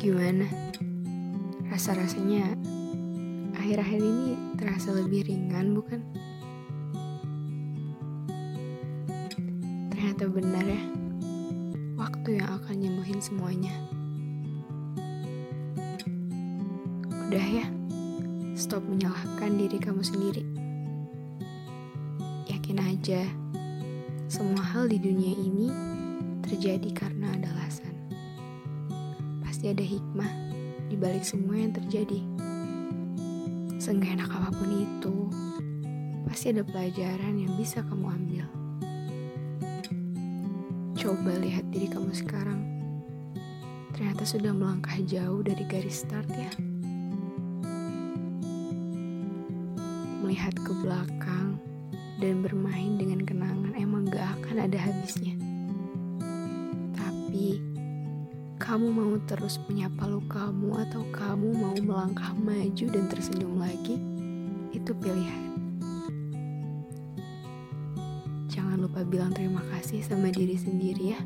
Gimana? Rasa-rasanya akhir-akhir ini terasa lebih ringan, bukan? Ternyata benar ya, waktu yang akan nyembuhin semuanya. Udah ya, stop menyalahkan diri kamu sendiri. Yakin aja, semua hal di dunia ini terjadi karena ada alasan. Pasti ada hikmah di balik semua yang terjadi. Seenggak enak apa pun itu, pasti ada pelajaran yang bisa kamu ambil. Coba lihat diri kamu sekarang. Ternyata sudah melangkah jauh dari garis start ya. Melihat ke belakang dan bermain dengan kenangan emang gak akan ada habisnya. Tapi, kamu mau terus menyapa lukamu atau kamu mau melangkah maju dan tersenyum lagi, itu pilihan. Jangan lupa bilang terima kasih sama diri sendiri ya.